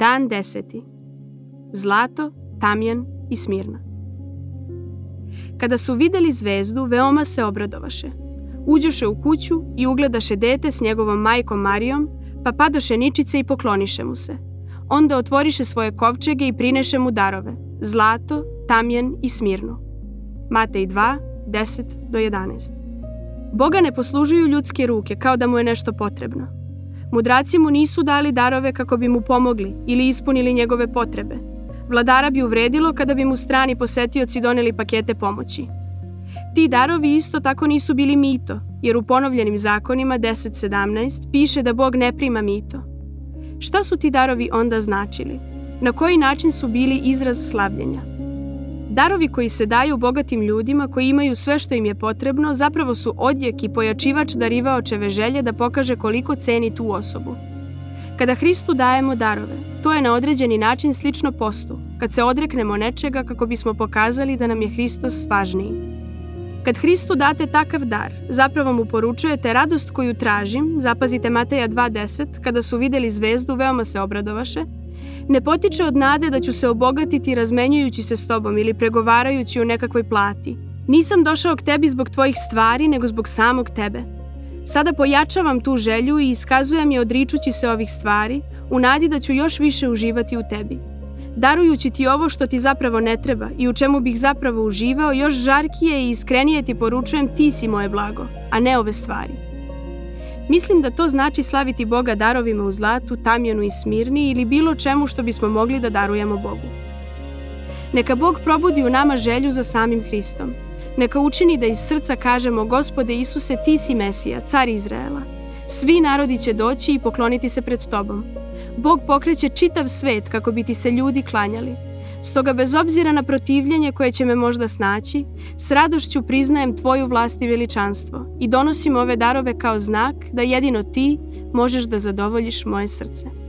Dan deseti. Zlato, tamjan i smirna. Kada su videli zvezdu, veoma se obradovaše. Uđoše u kuću i ugledaše dete s njegovom majkom Marijom, pa padoše ničice i pokloniše mu se. Onda otvoriše svoje kovčege i prineše mu darove, zlato, tamjan i smirnu. Matej 2, 10 do 11. Boga ne poslužuju ljudske ruke kao da mu je nešto potrebno. Mudraci mu nisu dali darove kako bi mu pomogli ili ispunili njegove potrebe. Vladara bi uvredilo kada bi mu strani posetioci doneli pakete pomoći. Ti darovi isto tako nisu bili mito, jer u ponovljenim zakonima 10.17 piše da Bog ne prima mito. Šta su ti darovi onda značili? Na koji način su bili izraz slavljenja? Darovi koji se daju bogatim ljudima koji imaju sve što im je potrebno zapravo su odjek i pojačivač darivaočeve želje da pokaže koliko ceni tu osobu. Kada Hristu dajemo darove, to je na određeni način slično postu, kad se odreknemo nečega kako bismo pokazali da nam je Hristos važniji. Kad Hristu date takav dar, zapravo mu poručujete radost koju tražim, zapazite Mateja 2.10, kada su videli zvezdu veoma se obradovaše, ne potiče od nade da ću se obogatiti razmenjujući se s tobom ili pregovarajući o nekakvoj plati. Nisam došao k tebi zbog tvojih stvari, nego zbog samog tebe. Sada pojačavam tu želju i iskazujem je odričući se ovih stvari, u nadi da ću još više uživati u tebi. Darujući ti ovo što ti zapravo ne treba i u čemu bih zapravo uživao, još žarkije i iskrenije ti poručujem ti si moje blago, a ne ove stvari. Mislim da to znači slaviti Boga darovima u zlatu, tamjenu i smirni ili bilo čemu što bismo mogli da darujemo Bogu. Neka Bog probudi u nama želju za samim Hristom. Neka učini da iz srca kažemo Gospode Isuse, ti si Mesija, car Izraela. Svi narodi će doći i pokloniti se pred tobom. Bog pokreće čitav svet kako bi ti se ljudi klanjali. Stoga bez obzira na protivljenje koje će me možda snaći, s radošću priznajem tvoju vlast i veličanstvo i donosim ove darove kao znak da jedino ti možeš da zadovoljiš moje srce.